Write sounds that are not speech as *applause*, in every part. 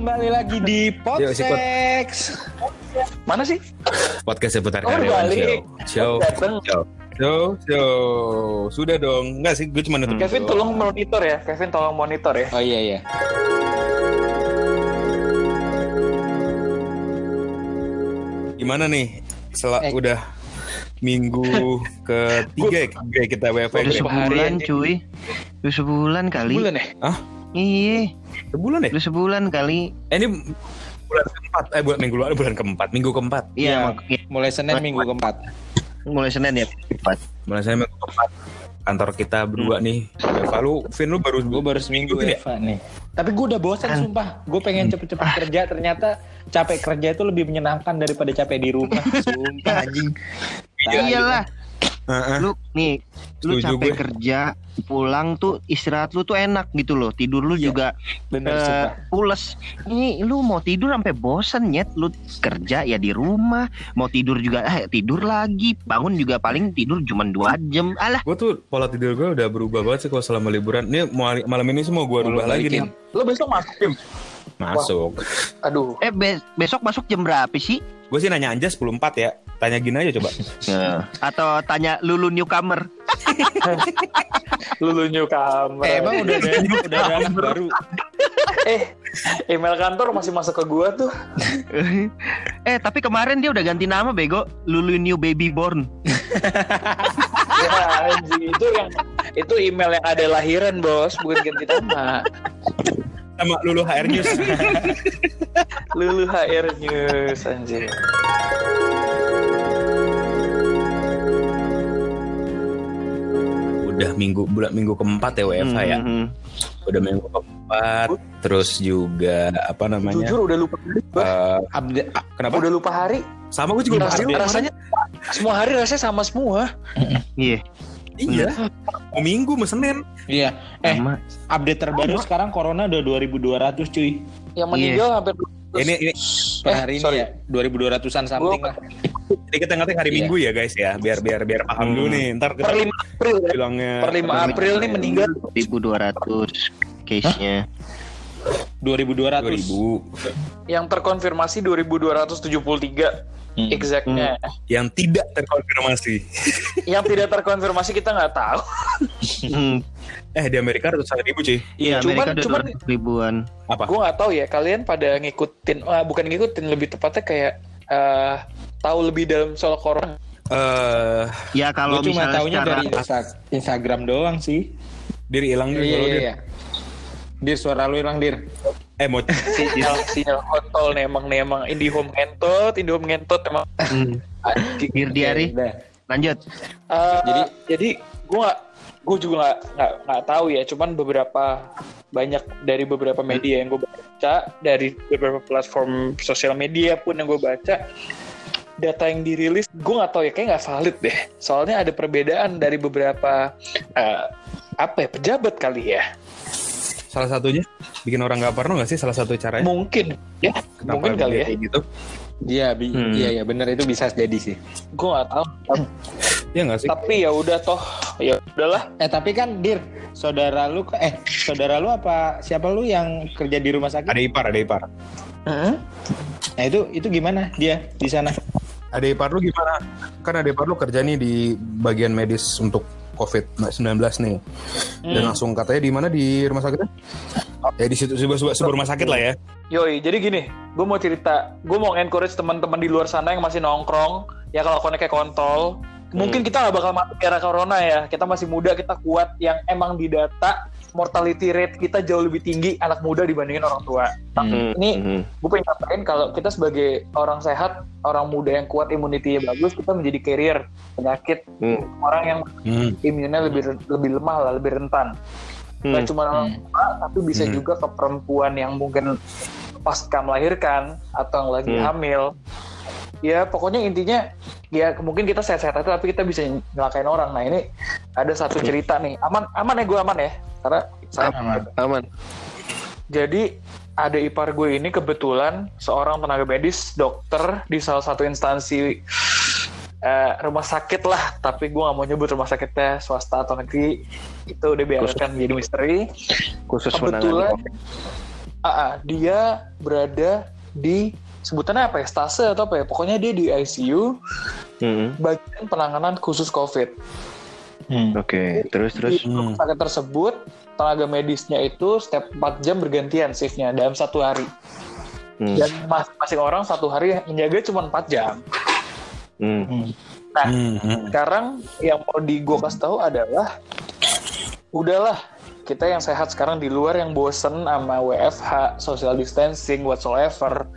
Kembali lagi di. Podsex. Mana sih? podcast seputar Oh, karyawan balik. show. Show, show, show, show. Sudah dong. Enggak sih, gue cuma nutup. Kevin doang. tolong monitor ya. Kevin tolong monitor ya. Oh iya iya. Gimana nih? Setelah Eh. udah minggu *laughs* ketiga ya, ketiga kita WFH. Udah ya? sebulan, sebulan ya. cuy Udah sebulan kali Bulan ya? Iya Sebulan ya? Udah sebulan kali Eh, ini bulan keempat. Eh, bulan minggu lalu bulan keempat. Minggu keempat. Iya iya, Mulai Senin minggu keempat. Mulai Senin ya Empat. Mulai saya minggu keempat. Kantor kita berdua nih. WFH lu, Vin lu baru Gue baru seminggu Ini ya? Eva nih. Tapi gue udah bosan Kan. sumpah. Gue pengen cepet-cepet kerja. Ternyata capek kerja itu lebih menyenangkan daripada capek di rumah. *laughs* Sumpah anjing. Iya, Iyalah Heeh. Lu nih Lu Setuju capek gue. kerja Pulang tuh istirahat lu tuh enak gitu loh Tidur lu Iya, juga Bener eh, sumpah. pules Ini lu mau tidur sampai bosen nyet Lu kerja ya di rumah Mau tidur juga eh tidur lagi Bangun juga paling tidur cuma dua jam Alah Gue tuh pola tidur gue udah berubah banget sih kalau selama liburan. Ini mau malam ini semua gue lu rubah lagi nih. Lo besok masuk Kim? Masuk. Aduh. Eh be- besok masuk jam berapa sih? Gue sih nanya Anjas 10.4 ya. Tanya gini aja coba. Atau tanya lulu newcomer *laughs* Lulu new kamar. Eh, emang udah ada udah ada anak baru. eh, email kantor masih masuk ke gua tuh. eh tapi kemarin dia udah ganti nama bego Lulu New Baby Born *laughs* Ya, anjing. itu yang itu email yang ada lahiran, Bos, bukan ganti nama. Sama Lulu HR News. *laughs* Lulu HR News anjing. Udah minggu bulan minggu keempat ya WFH ya. Mhm. Udah minggu keempat. Terus juga apa namanya? Jujur udah lupa hari. Bos. eh, Update. kenapa? Udah lupa hari. Sama gue juga lupa Rasanya, hari. rasanya semua hari rasanya sama semua. Iya Iya. Mau minggu, mau Senin. Iya. Eh, sama update terbaru sekarang corona udah 2200 cuy. Yang meninggal hampir Ini ini Per Eh, hari ini sorry. ya 2200-an something lah. jadi kita ngetik hari Iya. Minggu ya guys ya, biar biar biar paham Hmm. dulu nih. Ntar kita per 5 April ya. bilangnya Per 5 April nih meninggal 1200 case-nya 2200. 2000 yang terkonfirmasi 2273 Hmm. exactnya. yang tidak terkonfirmasi. *laughs* Yang tidak terkonfirmasi kita nggak tahu. Hmm, Eh di Amerika ratusan ribu cuy. Iya Cuman- Amerika cuman- 200 ribuan Apa? Gue nggak tahu ya kalian pada ngikutin, ah, bukan ngikutin lebih tepatnya kayak eh, tahu lebih dalam soal corona. Eh Ya kalau Gue cuma misalnya taunya secara dari Insta- Instagram doang sih. diri hilang Iya dulu iya Dir. iya. Dir suara lu hilang dir. Eh mau *laughs* Sinyal sinyal kontol nih emang nih emang. IndiHome ngentot, IndiHome ngentot emang. Hmm, anjing. Dir Diari Udah. lanjut. Eh, Jadi- jadi gue nggak gue juga nggak nggak nggak tahu ya. Cuman beberapa banyak dari beberapa media yang gue baca dari beberapa platform sosial media pun yang gue baca data yang dirilis gue nggak tahu ya. Kayak nggak valid deh. Soalnya ada perbedaan dari beberapa eh, apa ya pejabat kali ya salah satunya bikin orang nggak parno nggak sih salah satu caranya? mungkin ya Kenapa mungkin kali ya kayak gitu? Iya, bi- Hmm. iya iya bener itu bisa jadi sih. gue nggak tahu *clears throat* Ya nggak sih? tapi ya udah toh ya udahlah Eh tapi kan dir, saudara lu eh saudara lu apa siapa lu yang kerja di rumah sakit? Ada ipar, ada ipar. Nah itu itu gimana dia di sana? Ada ipar lu gimana? Kan ada ipar lu kerja nih di bagian medis untuk COVID-19 nih. Dan langsung katanya di mana di rumah sakitnya? Ya di situ sebuah, sebuah, sebuah rumah sakit lah ya. Yoi, jadi gini, gue mau cerita, gue mau encourage teman-teman di luar sana yang masih nongkrong, ya kalau kayak kontol, mungkin kita nggak bakal mati era corona ya, kita masih muda, kita kuat, yang emang di data mortality rate kita jauh lebih tinggi anak muda dibandingin orang tua. Hmm. Ini Mhm. gue pengen nyampaikan kalau kita sebagai orang sehat, orang muda yang kuat, imunitinya bagus, kita menjadi carrier penyakit Hmm. orang yang Hmm. imunnya lebih lebih lemah lah, lebih rentan. Gak Hmm. cuma orang tua, tapi bisa Hmm. juga ke perempuan yang mungkin pasca melahirkan atau yang lagi Hmm. hamil. Ya pokoknya intinya ya mungkin kita sehat-sehat aja tapi kita bisa nyelakain orang. Nah ini ada satu cerita nih. Aman aman ya gue aman ya. Karena saya aman jadi ada ipar gue ini kebetulan seorang tenaga medis, dokter di salah satu instansi eh, rumah sakit lah. Tapi gue nggak mau nyebut rumah sakitnya swasta atau negeri. Itu udah biarkan jadi misteri. khusus Kebetulan menangani ah, ah, dia berada di sebutannya apa ya stase atau apa ya pokoknya dia di ICU Hmm. bagian penanganan khusus COVID Hmm. Oke, terus terus. di rumah sakit tersebut tenaga medisnya itu setiap 4 jam bergantian shiftnya dalam satu hari Hmm. dan masing-masing orang satu hari menjaga cuma 4 jam Hmm. nah Hmm, hmm. sekarang yang mau di gue kasih tahu adalah udahlah kita yang sehat sekarang di luar yang bosen sama WFH social distancing whatsoever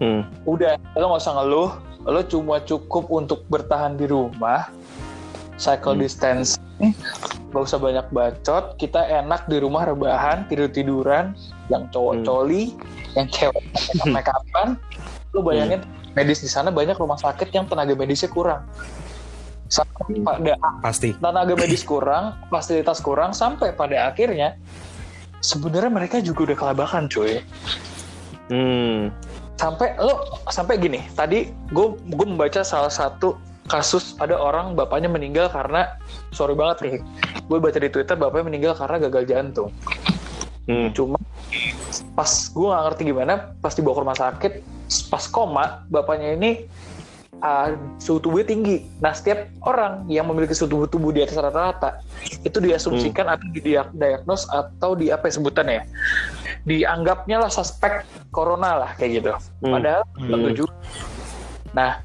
Hmm. udah lo nggak usah ngeluh lo cuma cukup untuk bertahan di rumah cycle Hmm. distance gak usah banyak bacot kita enak di rumah rebahan tidur tiduran yang cowok Hmm. coli yang cewek make upan lo bayangin medis di sana banyak rumah sakit yang tenaga medisnya kurang sampai Hmm. pada Pasti. tenaga medis kurang fasilitas kurang sampai pada akhirnya sebenarnya mereka juga udah kelabakan cuy Hmm. sampai lo sampai gini tadi gue gue membaca salah satu kasus ada orang bapaknya meninggal karena sorry banget nih gue baca di twitter bapaknya meninggal karena gagal jantung Hmm. cuma pas gue nggak ngerti gimana pas dibawa ke rumah sakit pas koma bapaknya ini uh, suhu tubuhnya tinggi nah setiap orang yang memiliki suhu tubuh tubuh di atas rata-rata itu diasumsikan atau didiagnos atau di apa ya sebutannya ya dianggapnya lah suspek corona lah kayak gitu Hmm. padahal Hmm. tentu juga. nah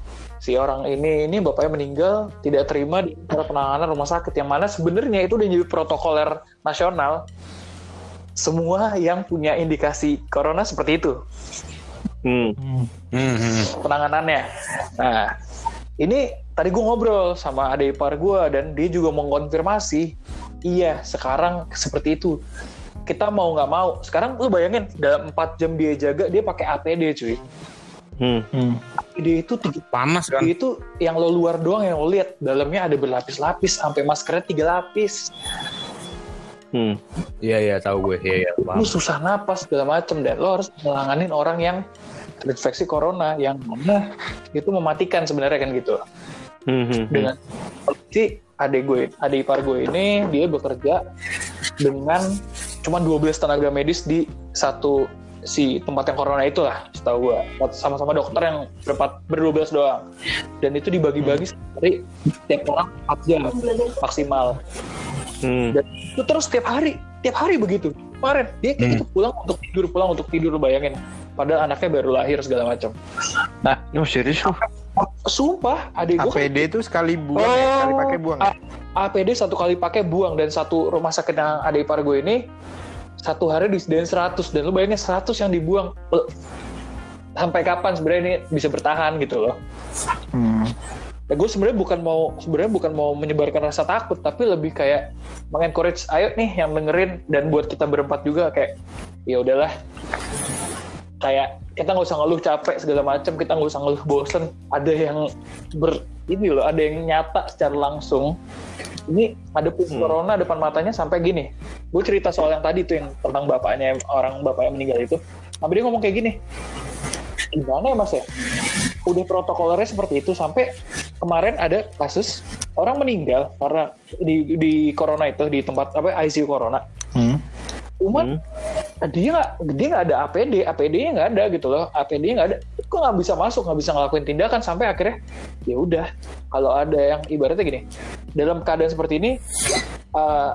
si orang ini ini bapaknya meninggal tidak terima di penanganan rumah sakit yang mana sebenarnya itu udah jadi protokoler nasional semua yang punya indikasi corona seperti itu Hmm. Hmm. Hmm, hmm. penanganannya. Nah, ini tadi gue ngobrol sama adik ipar gue dan dia juga mengkonfirmasi, iya sekarang seperti itu. Kita mau nggak mau, sekarang lu bayangin dalam 4 jam dia jaga dia pakai APD cuy. Hmm. Hmm. APD itu tiga Panas kan? itu yang lo luar doang yang lo lihat dalamnya ada berlapis-lapis sampai maskernya tiga lapis. Hmm. Iya iya tahu gue. Iya iya. Lu susah napas segala macem dan lo harus melanganin orang yang terinfeksi corona yang mana itu mematikan sebenarnya kan gitu. Hmm. Hmm. dengan si adik gue adik ipar gue ini dia bekerja dengan cuma 12 tenaga medis di satu si tempat yang corona itu lah setahu gue sama-sama dokter yang berempat berdua belas doang. Dan itu dibagi-bagi dari tiap orang 4 jam maksimal. Hmm. dan itu terus tiap hari tiap hari begitu. Kemarin dia kayak gitu pulang untuk tidur pulang untuk tidur bayangin. Padahal anaknya baru lahir segala macam. Oh serius lu? sumpah adik gue kan APD itu sekali buang ya, Oh, sekali pakai buang. ya? APD satu kali pakai buang. Dan satu rumah sakit yang ada ipar gue ini satu hari disediain 100 dan lu bayangin 100 yang dibuang sampai kapan sebenarnya ini bisa bertahan gitu loh. Hmm. Ya, gue sebenarnya bukan mau sebenarnya bukan mau menyebarkan rasa takut tapi lebih kayak mengencourage ayo nih yang dengerin dan buat kita berempat juga kayak ya udahlah kayak kita nggak usah ngeluh capek segala macam kita nggak usah ngeluh bosen ada yang ber ini loh ada yang nyata secara langsung ini ada Hmm. corona depan matanya sampai gini gue cerita soal yang tadi tuh yang tentang bapaknya orang bapaknya meninggal itu tapi dia ngomong kayak gini gimana ya mas ya udah protokolernya seperti itu sampai kemarin ada kasus orang meninggal karena di di corona itu di tempat apa ICU corona Hmm. cuman Hmm. Dia nggak dia nggak ada APD APD-nya nggak ada gitu loh. APD-nya nggak ada. Kok nggak bisa masuk nggak bisa ngelakuin tindakan sampai akhirnya ya udah. Kalau ada yang ibaratnya gini dalam keadaan seperti ini uh,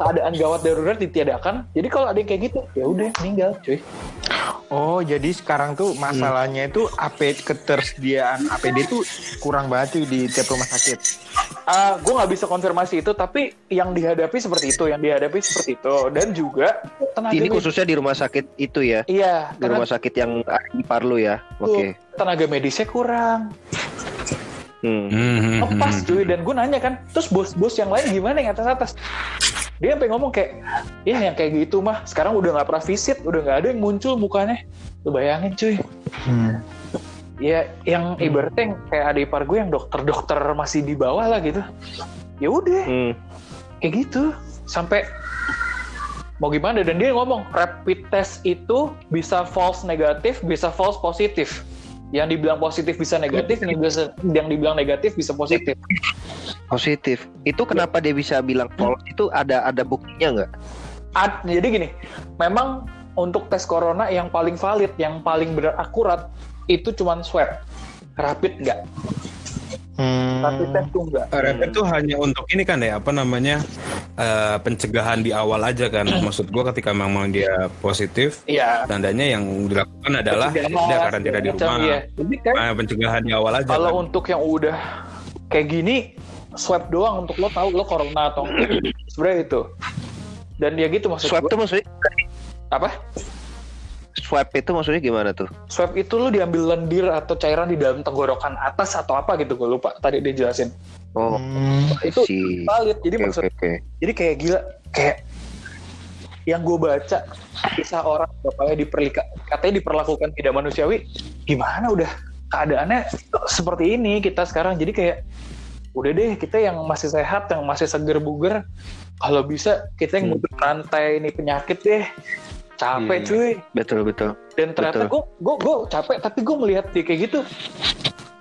keadaan gawat darurat ditiadakan jadi kalau ada yang kayak gitu ya udah meninggal cuy Oh, jadi sekarang tuh masalahnya itu AP ketersediaan APD itu kurang banget tuh di tiap rumah sakit. Ah, gue nggak bisa konfirmasi itu tapi yang dihadapi seperti itu yang dihadapi seperti itu dan juga tenaga Ini khususnya di rumah sakit itu ya? iya Di tenaga, rumah sakit yang di Parlo ya? Oke. tenaga medisnya kurang Hmm. Hmm, hmm, lepas hmm. cuy dan gue nanya kan terus bos-bos yang lain gimana yang atas atas dia sampai ngomong kayak ya yang kayak gitu mah sekarang udah nggak pernah visit udah nggak ada yang muncul mukanya. Lu bayangin cuy. Hmm. ya yang ibaratnya kayak adik ipar gue yang dokter-dokter masih di bawah lah gitu. Ya udah. Hmm. kayak gitu. Sampai mau gimana? Dan dia ngomong rapid test itu bisa false negatif bisa false positif yang dibilang positif bisa negatif yang bisa yang dibilang negatif bisa positif Positif. Itu kenapa dia bisa bilang false? Itu ada ada buktinya nggak? Ad- jadi gini memang untuk tes corona yang paling valid, yang paling benar akurat itu cuman swab. Rapid enggak? Hmm. Rapid test tuh enggak. Rapid itu hanya untuk ini kan ya apa namanya eh, pencegahan di awal aja kan. Maksud gua ketika memang dia positif, Iya. tandanya yang dilakukan adalah Pencegahan, udah karantina di rumah. iya. Jadi kan Eh, pencegahan di awal aja. kalau kan. untuk yang udah kayak gini swab doang untuk lo tahu lo corona atau enggak. Sebenarnya itu. Dan ya gitu maksud Swab gua. tuh maksudnya apa? Swab itu maksudnya gimana tuh? Swab itu lu diambil lendir atau cairan di dalam tenggorokan atas atau apa gitu gue lupa tadi dia jelasin. Oh, Hmm. Itu si. valid. Jadi Oke maksud oke. jadi kayak gila kayak yang gue baca kisah orang bapaknya diperlika katanya diperlakukan tidak manusiawi gimana udah keadaannya seperti ini kita sekarang jadi kayak udah deh kita yang masih sehat yang masih seger buger kalau bisa kita yang Hmm. rantai ini penyakit deh capek Iya. cuy Betul betul. dan ternyata gue gue gue capek tapi gue melihat dia kayak gitu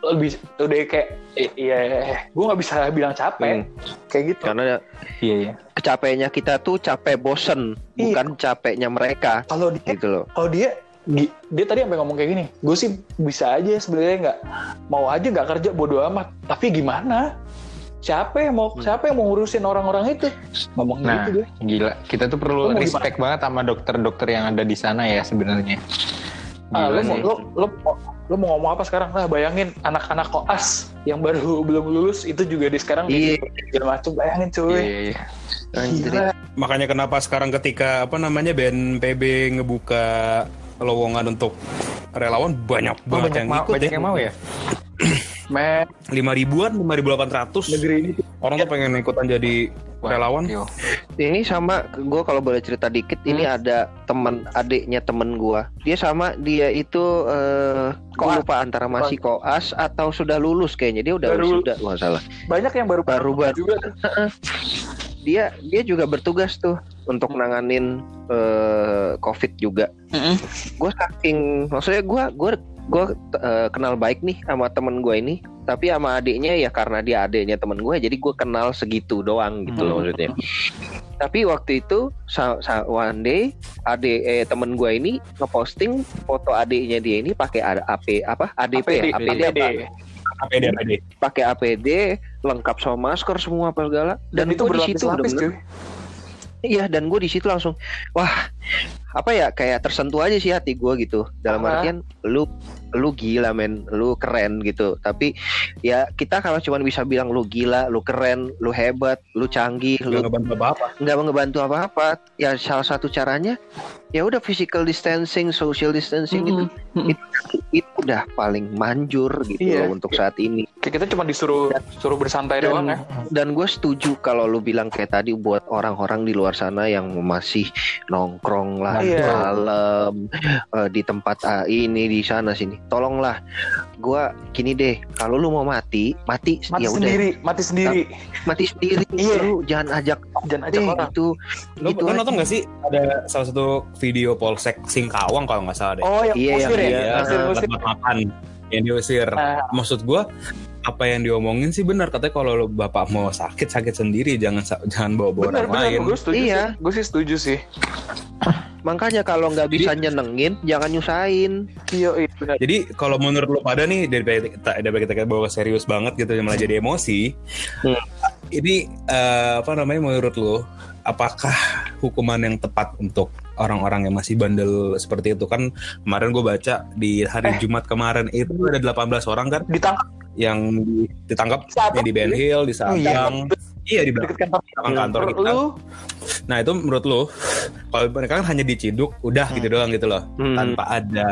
lebih udah kayak iya gue nggak bisa bilang capek kayak gitu Karena Iya iya. kecapeknya kita tuh capek bosen, Iya. bukan capeknya mereka kalau dia gitu loh. kalau dia gi- dia tadi sampai ngomong kayak gini gue sih bisa aja sebenarnya nggak mau aja nggak kerja bodo amat tapi gimana siapa yang mau siapa yang mau ngurusin orang-orang itu ngomong Nah, gitu dia gila. Kita tuh perlu respect banget sama dokter-dokter yang ada di sana ya sebenarnya. ah, lo, mau, lo, lo, lo mau ngomong apa sekarang lah bayangin anak-anak koas yang baru *laughs* belum lulus itu juga di sekarang Iya. segala macam bayangin cuy Iya, iya, iya. Anjir. Gila. Makanya kenapa sekarang ketika apa namanya BNPB ngebuka lowongan untuk relawan banyak Oh, banget banyak, yang mau, ikut banyak ya. yang mau ya? *clears throat* men lima ribuan, lima ribu delapan ratus. negeri ini Orang tuh pengen ikutan jadi relawan. Yo. Ini sama gue kalau boleh cerita dikit, ini Hmm. ada teman adiknya temen gue. Dia sama dia itu eh gua Koas. lupa antara masih koas atau sudah lulus kayaknya. Dia udah Baru- sudah nggak salah. banyak yang baru Baru baru juga dia dia juga bertugas tuh untuk nanganin eh, covid juga. Gue saking maksudnya gue gue gue eh, kenal baik nih sama temen gue ini. Tapi sama adiknya ya karena dia adiknya temen gue, jadi gue kenal segitu doang gitu loh Hmm. maksudnya. Tapi waktu itu one day adik eh, temen gue ini ngeposting foto adiknya dia ini pakai A- AP apa ADP ya? APD, apa? APD APD. pakai APD lengkap sama masker semua apa segala dan, itu di situ berlapis-lapis cuy iya dan gue di situ langsung wah apa ya kayak tersentuh aja sih hati gue gitu. Dalam Ah. artian lu lu gila men. Lu keren gitu. Tapi ya kita kalau cuma bisa bilang lu gila lu keren lu hebat lu canggih Gak lu ngebantu apa-apa. nggak ngebantu apa-apa ya salah satu caranya ya udah physical distancing social distancing gitu. Itu itu udah paling manjur gitu Iya. loh untuk saat ini Kayak kita cuma disuruh suruh bersantai Dan- doang ya dan gue setuju kalau lu bilang kayak tadi buat orang-orang di luar sana yang masih nongkrong lah Iya. malam eh, di tempat ah, ini di sana sini tolonglah gue gini deh kalau lu mau mati mati, mati ya udah sendiri mati sendiri mati sendiri Iya. lu jangan ajak jangan ajak deh orang gitu Lo, gitu lo aja. nonton gak sih ada salah satu video Polsek Singkawang kalau nggak salah deh. oh yang Iya, musir yang ya dia- musir tempat musir makan yang diusir. Nah. Maksud gua apa yang diomongin sih benar katanya kalau lo bapak mau sakit sakit sendiri jangan jangan bawa bawa orang bener lain. gue setuju Iya. sih gue sih setuju sih makanya kalau nggak bisa nyenengin jangan nyusahin iya iya bener Jadi kalau menurut lo pada nih dari kita dari kita bawa serius banget gitu malah jadi emosi. Hmm. Ini eh, apa namanya menurut lo apakah hukuman yang tepat untuk orang-orang yang masih bandel seperti itu kan kemarin gue baca di hari Eh. Jumat kemarin itu ada 18 orang kan ditangkap yang di- ditangkap Saat ya, di Ben Hill di Sabang iya. di belakang. Kantor belakang kantor kita. lu? Nah itu menurut lo kalau mereka kan hanya diciduk udah gitu doang gitu loh. Hmm. tanpa ada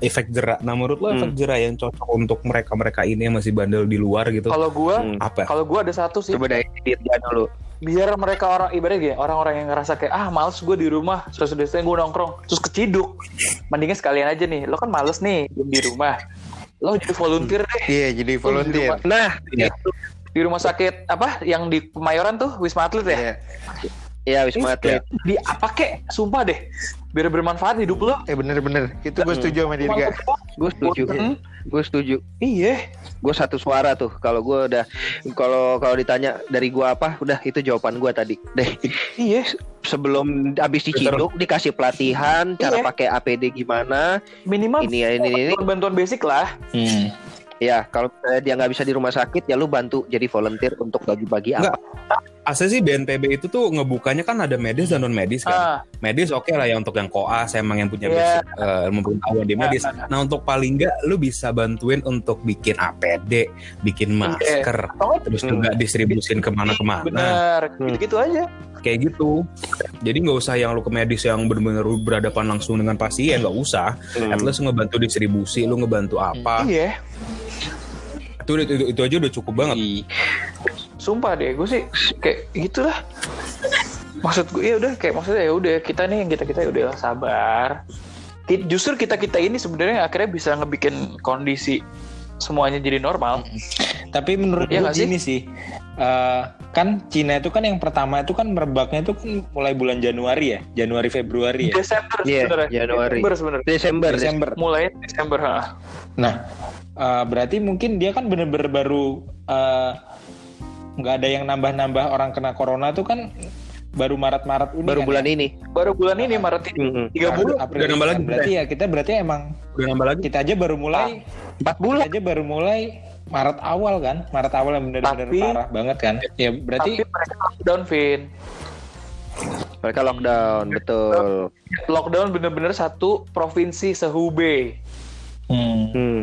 efek jerak. Nah menurut lo efek Hmm. jerak yang cocok untuk mereka mereka ini yang masih bandel di luar gitu kalau gue Hmm. apa? kalau gue ada satu sih. Coba dari dia dulu. Biar mereka orang ibaratnya gini orang-orang yang ngerasa kayak ah males gue di rumah. Terus udah gue nongkrong terus keciduk. Mendingan sekalian aja nih. Lo kan males nih di rumah lo jadi volunteer deh Iya, jadi volunteer. nah Iya. di rumah sakit apa yang di Kemayoran tuh Wisma Atlet ya Iya. Iya, Wisma Atlet. di apa kek sumpah deh biar bermanfaat hidup lo Eh bener-bener. Itu gue setuju sama Dirga. Gue setuju. Hmm, Gue setuju. iya Gue satu suara tuh. Kalau gue udah kalau kalau ditanya dari gua apa, udah itu jawaban gua tadi. Deh. iya Sebelum habis diciduk dikasih pelatihan cara Iya. pakai APD gimana. minimal Ini ya ini ini. bantuan basic lah Hmm. Ya, kalau dia nggak bisa di rumah sakit ya lu bantu jadi volunteer untuk bagi-bagi apa. Asli sih BNPB itu tuh ngebukanya kan ada medis dan non medis kan. ah Medis oke lah ya untuk yang koas emang yang punya Iya. basic ilmu pengetahuan di medis. Nah, nah, untuk paling nggak lu bisa bantuin untuk bikin APD, bikin masker, Oh, terus Hmm. juga distribusin ke mana-kemana bener Hmm. gitu-gitu aja kayak gitu. Jadi nggak usah yang lu ke medis yang bener-bener berhadapan langsung dengan pasien nggak usah. Hmm. At least ngebantu distribusi, lu ngebantu apa? iya Itu, itu itu aja udah cukup banget. Iya. sumpah deh gue sih kayak gitulah maksud gue ya udah kayak maksudnya ya udah kita nih yang kita kita udah sabar justru kita kita ini sebenarnya akhirnya bisa ngebikin kondisi semuanya jadi normal Tapi menurut Iya gue nggak sih? gini sih, eh, kan Cina itu kan yang pertama itu kan merebaknya itu kan mulai bulan Januari ya, Januari Februari ya. Desember Iya, sebenarnya Januari. Desember sebenarnya Desember. Desember. mulai Desember ha. Nah, eh, berarti mungkin dia kan bener-bener baru eh, nggak ada yang nambah-nambah orang kena corona tuh kan baru Maret-Maret ini. Baru kan bulan ya? ini. baru bulan ini Maret ini tiga bulan April, Udah nambah lagi, Berarti ya kita berarti emang Udah nambah lagi. kita aja baru mulai Empat kita bulan. aja baru mulai Maret awal kan, Maret awal yang bener-bener Tapi- parah banget kan. Ya berarti tapi mereka lockdown Vin Mereka lockdown, betul. lockdown bener-bener satu provinsi sehubei Hmm. Hmm.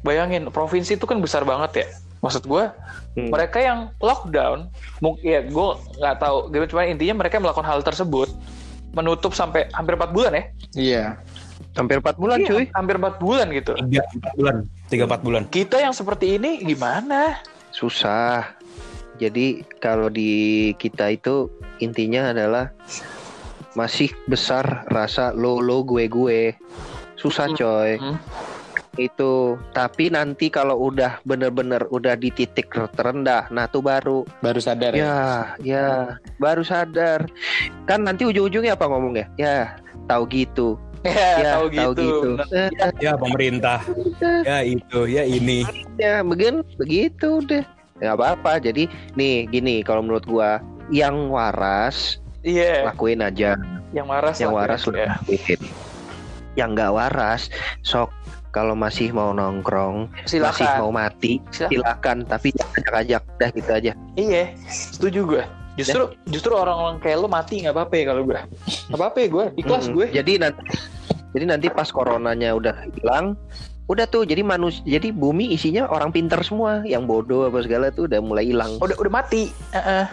bayangin provinsi itu kan besar banget ya maksud gue Hmm. mereka yang lockdown mungkin ya gue nggak tahu gitu cuma intinya mereka melakukan hal tersebut menutup sampai hampir empat bulan ya Iya. Hampir empat bulan, Iya, cuy. hampir empat bulan gitu Tiga empat bulan, tiga empat bulan. kita yang seperti ini gimana Susah. Jadi kalau di kita itu intinya adalah masih besar rasa lo lo gue gue. Susah Hmm. coy. Hmm. Itu. Tapi nanti kalau udah bener-bener udah di titik terendah, nah tuh baru Baru sadar ya. ya ya baru sadar. Kan nanti ujung-ujungnya apa ngomongnya? Ya tahu gitu. Ya, Ya tahu gitu, Eh, Ya pemerintah, ya itu, ya ini. ya begin begitu deh. Ya apa-apa. Jadi nih gini kalau menurut gua yang waras iya lakuin aja yang waras yang waras ya. lakuin yang nggak waras sok kalau masih mau nongkrong masih silakan mau mati Silakan. silakan tapi jangan ajak-ajak dah gitu aja iya setuju gue justru justru orang-orang kayak lo mati nggak apa-apa ya kalau gue nggak apa-apa ya gue di kelas Mm-mm. gue jadi nanti jadi nanti pas coronanya udah hilang udah tuh jadi manusia jadi bumi isinya orang pinter semua yang bodoh apa segala tuh udah mulai hilang. Udah udah mati. Heeh.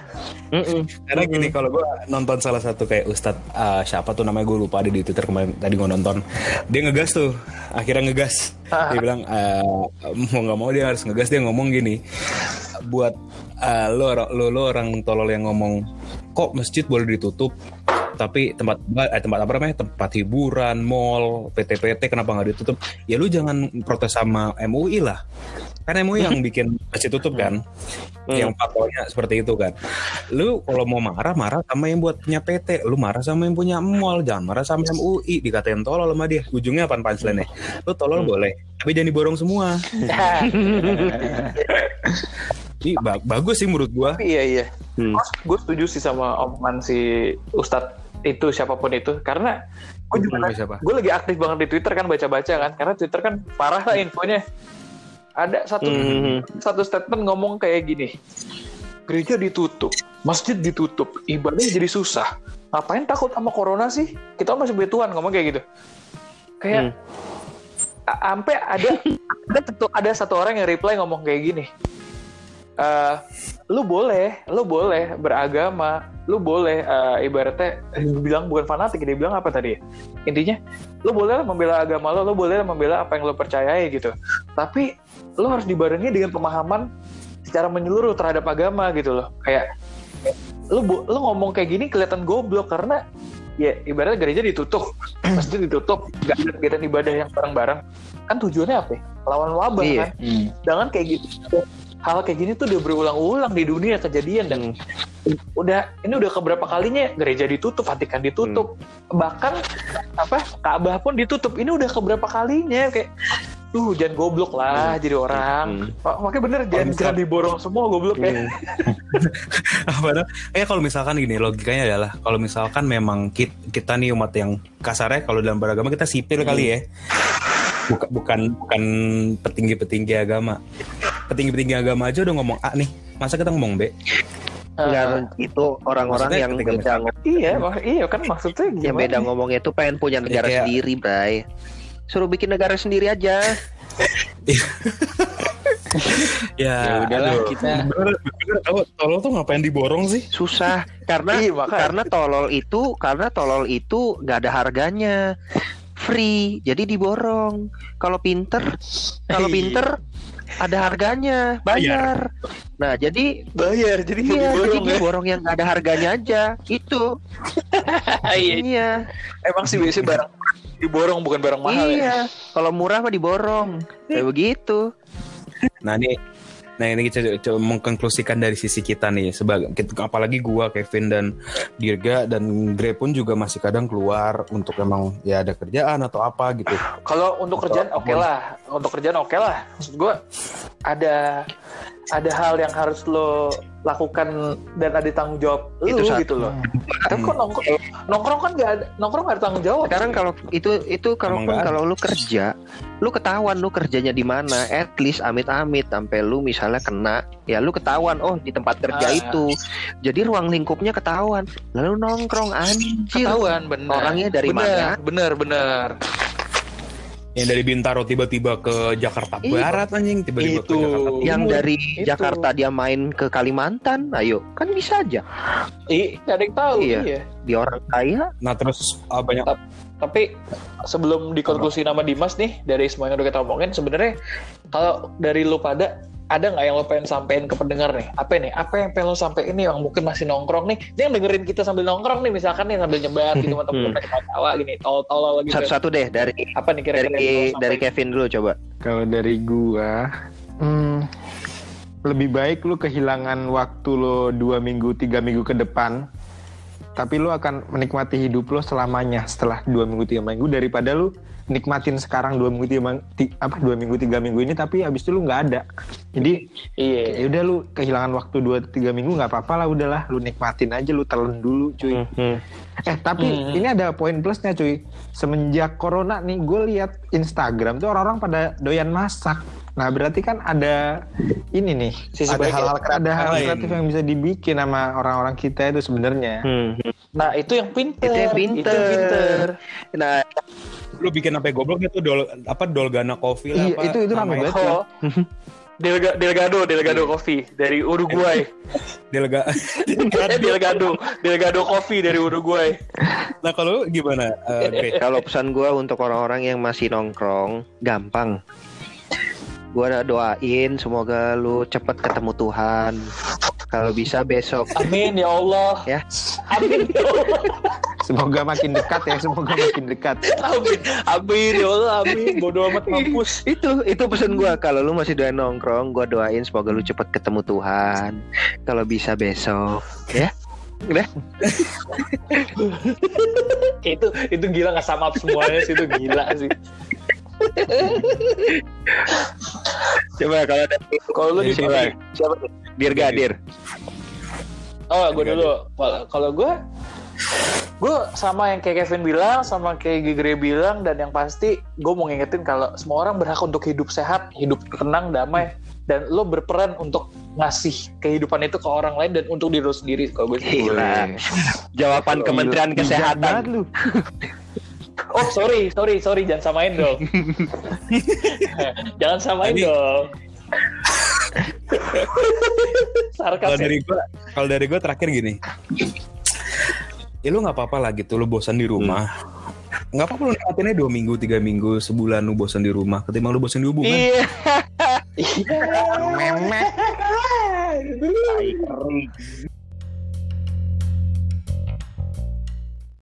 Mm-mm. Karena gini kalau gue nonton salah satu kayak Ustadz uh, siapa tuh namanya gue lupa ada di Twitter kemarin tadi gue nonton. Dia ngegas tuh akhirnya ngegas. Ah. dia bilang uh, mau nggak mau dia harus ngegas. Dia ngomong gini buat uh, lo lo lo orang tolol yang ngomong kok masjid boleh ditutup tapi tempat eh, tempat apa namanya? Tempat hiburan mall PT-PT kenapa nggak ditutup? Ya lu jangan protes sama MUI lah. Kan MUI yang bikin masjid tutup kan? Yang fatwanya seperti itu kan. Lu kalau mau marah marah sama yang buat punya PT lu marah sama yang punya mall jangan marah sama MUI dikatain tolol sama dia. Ujungnya apa punchline nya lu tolol boleh tapi jangan diborong semua. *laughs* Ba- bagus sih menurut gua. Iya iya. Hmm. gue setuju sih sama omongan si Ustadz itu siapa pun itu. Karena gue juga Sama siapa? gue lagi aktif banget di Twitter kan baca-baca kan. Karena Twitter kan parah lah infonya. Ada satu Hmm. satu statement ngomong kayak gini. Gereja ditutup masjid ditutup ibadah jadi susah. Ngapain takut sama corona sih? Kita masih punya Tuhan ngomong kayak gitu. Kayak Hmm. a- sampai ada *laughs* ada satu ada satu orang yang reply ngomong kayak gini Eh, lu boleh lu boleh beragama lu boleh eh, ibaratnya bilang bukan fanatik dia bilang apa tadi ya? intinya lu boleh membela agama lo lu boleh membela apa yang lo percayai gitu tapi lu harus dibarengi dengan pemahaman secara menyeluruh terhadap agama gitu loh kayak lu lu ngomong kayak gini kelihatan goblok karena ya ibaratnya gereja ditutup *clears throat* masjid ditutup gak ada kegiatan ibadah yang bareng-bareng kan tujuannya apa ya? lawan wabah Iya. kan jangan kayak gitu hal kayak gini tuh udah berulang-ulang di dunia kejadian dan udah ini udah keberapa kalinya gereja ditutup, Vatikan ditutup, bahkan apa Ka'bah pun ditutup. Ini udah keberapa kalinya kayak Tuh jangan goblok lah jadi orang. Mak- Makanya bener jangan, misal- jangan diborong semua goblok ya. *laughs* apa dah? Eh kalau misalkan gini logikanya adalah kalau misalkan memang kita, kita nih umat yang kasarnya kalau dalam beragama kita sipil kali ya. Bukan bukan bukan petinggi-petinggi agama. Petinggi-petinggi agama aja udah ngomong A nih. Masa kita ngomong B? Enggak, itu orang-orang yang beda ngomong, Iya, mak- iya kan maksudnya gimana? yang beda ngomong itu pengen punya negara kayak- sendiri, Bray. Suruh bikin negara sendiri aja. *laughs* Ya, Ya udahlah, aduh. kita- bener, bener, tolol, tolol tuh ngapain diborong sih? Susah karena Iya, karena tolol itu karena tolol itu nggak ada harganya. Free, jadi diborong. Kalau pinter, kalau Iya. pinter ada harganya, bayar. Nah, jadi bayar jadi iya, jadi diborong dia ya. borong yang nggak ada harganya aja. Itu. *laughs* Iya, Iya. emang sih biasanya barang diborong bukan barang mahal ya. iya. Kalau murah mah diborong. Kayak begitu. Nah ini Nah ini kita coba mengkonklusikan dari sisi kita nih sebagai kita- apalagi gua Kevin dan Dirga dan Gre pun juga masih kadang keluar untuk emang ya ada kerjaan atau apa gitu. Kalau untuk Atau kerjaan oke lah, untuk kerjaan oke lah. Maksud gue ada ada hal yang harus lo lakukan dan ada tanggung jawab Itu lu gitu loh. Tapi kok nongkrong, nongkrong kan nggak ada nongkrong nggak ada tanggung jawab. Sekarang kalau itu itu ada. kalau lu kerja, lu ketahuan lu kerjanya di mana, at least amit-amit sampai lu misalnya kena, ya lu ketahuan oh di tempat kerja Ah. itu. Jadi ruang lingkupnya ketahuan. Lalu nongkrong anjir. ketahuan bener. Orangnya dari bener, mana? Bener bener. Yang dari Bintaro tiba-tiba ke Jakarta Iya. Barat anjing tiba-tiba ke Itu. Jakarta Timur. Yang dari Itu. Jakarta dia main ke Kalimantan, ayo kan bisa aja. Ih, ada yang tahu. Iya. Iya. Di orang kaya, Nah terus ah, banyak Tapi sebelum dikonklusi nama Dimas nih dari semua yang udah kita omongin, sebenarnya kalau dari lu pada ada nggak yang lo pengen sampein ke pendengar nih? Apa nih? Apa yang pengen lo sampein nih yang mungkin masih nongkrong nih? Dia yang dengerin kita sambil nongkrong nih misalkan nih sambil nyebar gitu sama temen-temen ketawa gini, tol-tol gitu. satu-satu deh dari Apa nih kira-kira dari lo dari? Kevin dulu coba. Kalau dari gua, hmm, lebih baik lu kehilangan waktu lo dua minggu, tiga minggu ke depan, tapi lu akan menikmati hidup lo selamanya setelah dua minggu, tiga minggu daripada lu nikmatin sekarang dua minggu, tiga, apa dua minggu, tiga minggu ini, tapi abis itu lu nggak ada. Jadi Iya. ya udah lu kehilangan waktu dua tiga minggu nggak apa-apa lah, udahlah lu nikmatin aja, lu telan dulu, cuy. Eh tapi Hmm. ini ada poin plusnya cuy. Semenjak corona nih gue lihat Instagram tuh orang-orang pada doyan masak. Nah berarti kan ada ini nih. Sisi ada ya. hal-hal ada hal lain. kreatif yang bisa dibikin sama orang-orang kita itu sebenarnya. Nah, itu yang pinter. Itu yang pinter. Itu yang pinter. Nah, lu bikin sampai goblok itu dol apa Dolgana Coffee lah Iya, apa itu- itu rame namanya? banget. Oh. Delga, Delgado, Delgado Coffee dari Uruguay. *laughs* Delega *laughs* eh, Delgado, Delgado Coffee dari Uruguay. Nah kalau lu gimana eh, Gre? kalau pesan gua untuk orang-orang yang masih nongkrong, gampang. Gua doain semoga lu cepet ketemu Tuhan. Kalau bisa besok. Amin ya Allah. Ya. Amin ya Allah. Semoga makin dekat ya, semoga makin dekat. Amin. Amin ya Allah. Amin. Bodoh amat mampus. itu itu pesan gua kalau lu masih doain nongkrong, gua doain semoga lu cepet ketemu Tuhan. Kalau bisa besok, ya. Udah. itu itu gila nggak sama semuanya sih itu gila sih. Coba kalau ada Kalau lu di sini, siapa? Dirga, Dir. oh gue dulu. Kalau- gue, gue sama yang kayak Kevin bilang, sama kayak Gigre bilang, dan yang pasti gue mau ngingetin kalau semua orang berhak untuk hidup sehat, hidup tenang, damai, dan lo berperan untuk ngasih kehidupan itu ke orang lain dan untuk diri lo sendiri. Kalau gue. Gila. Jawaban Kementerian Kesehatan. lu. Oh sorry, sorry, sorry, jangan samain dong. *laughs* jangan samain Tadi- dong. Kalau ya. dari gua, kalau dari gua terakhir gini. Ya lu nggak apa-apa lah gitu, lu bosan di rumah. Nggak apa-apa lu nikmatinnya dua minggu, tiga minggu, sebulan lu bosan di rumah. Ketimbang lu bosan di hubungan. Iya. Memek.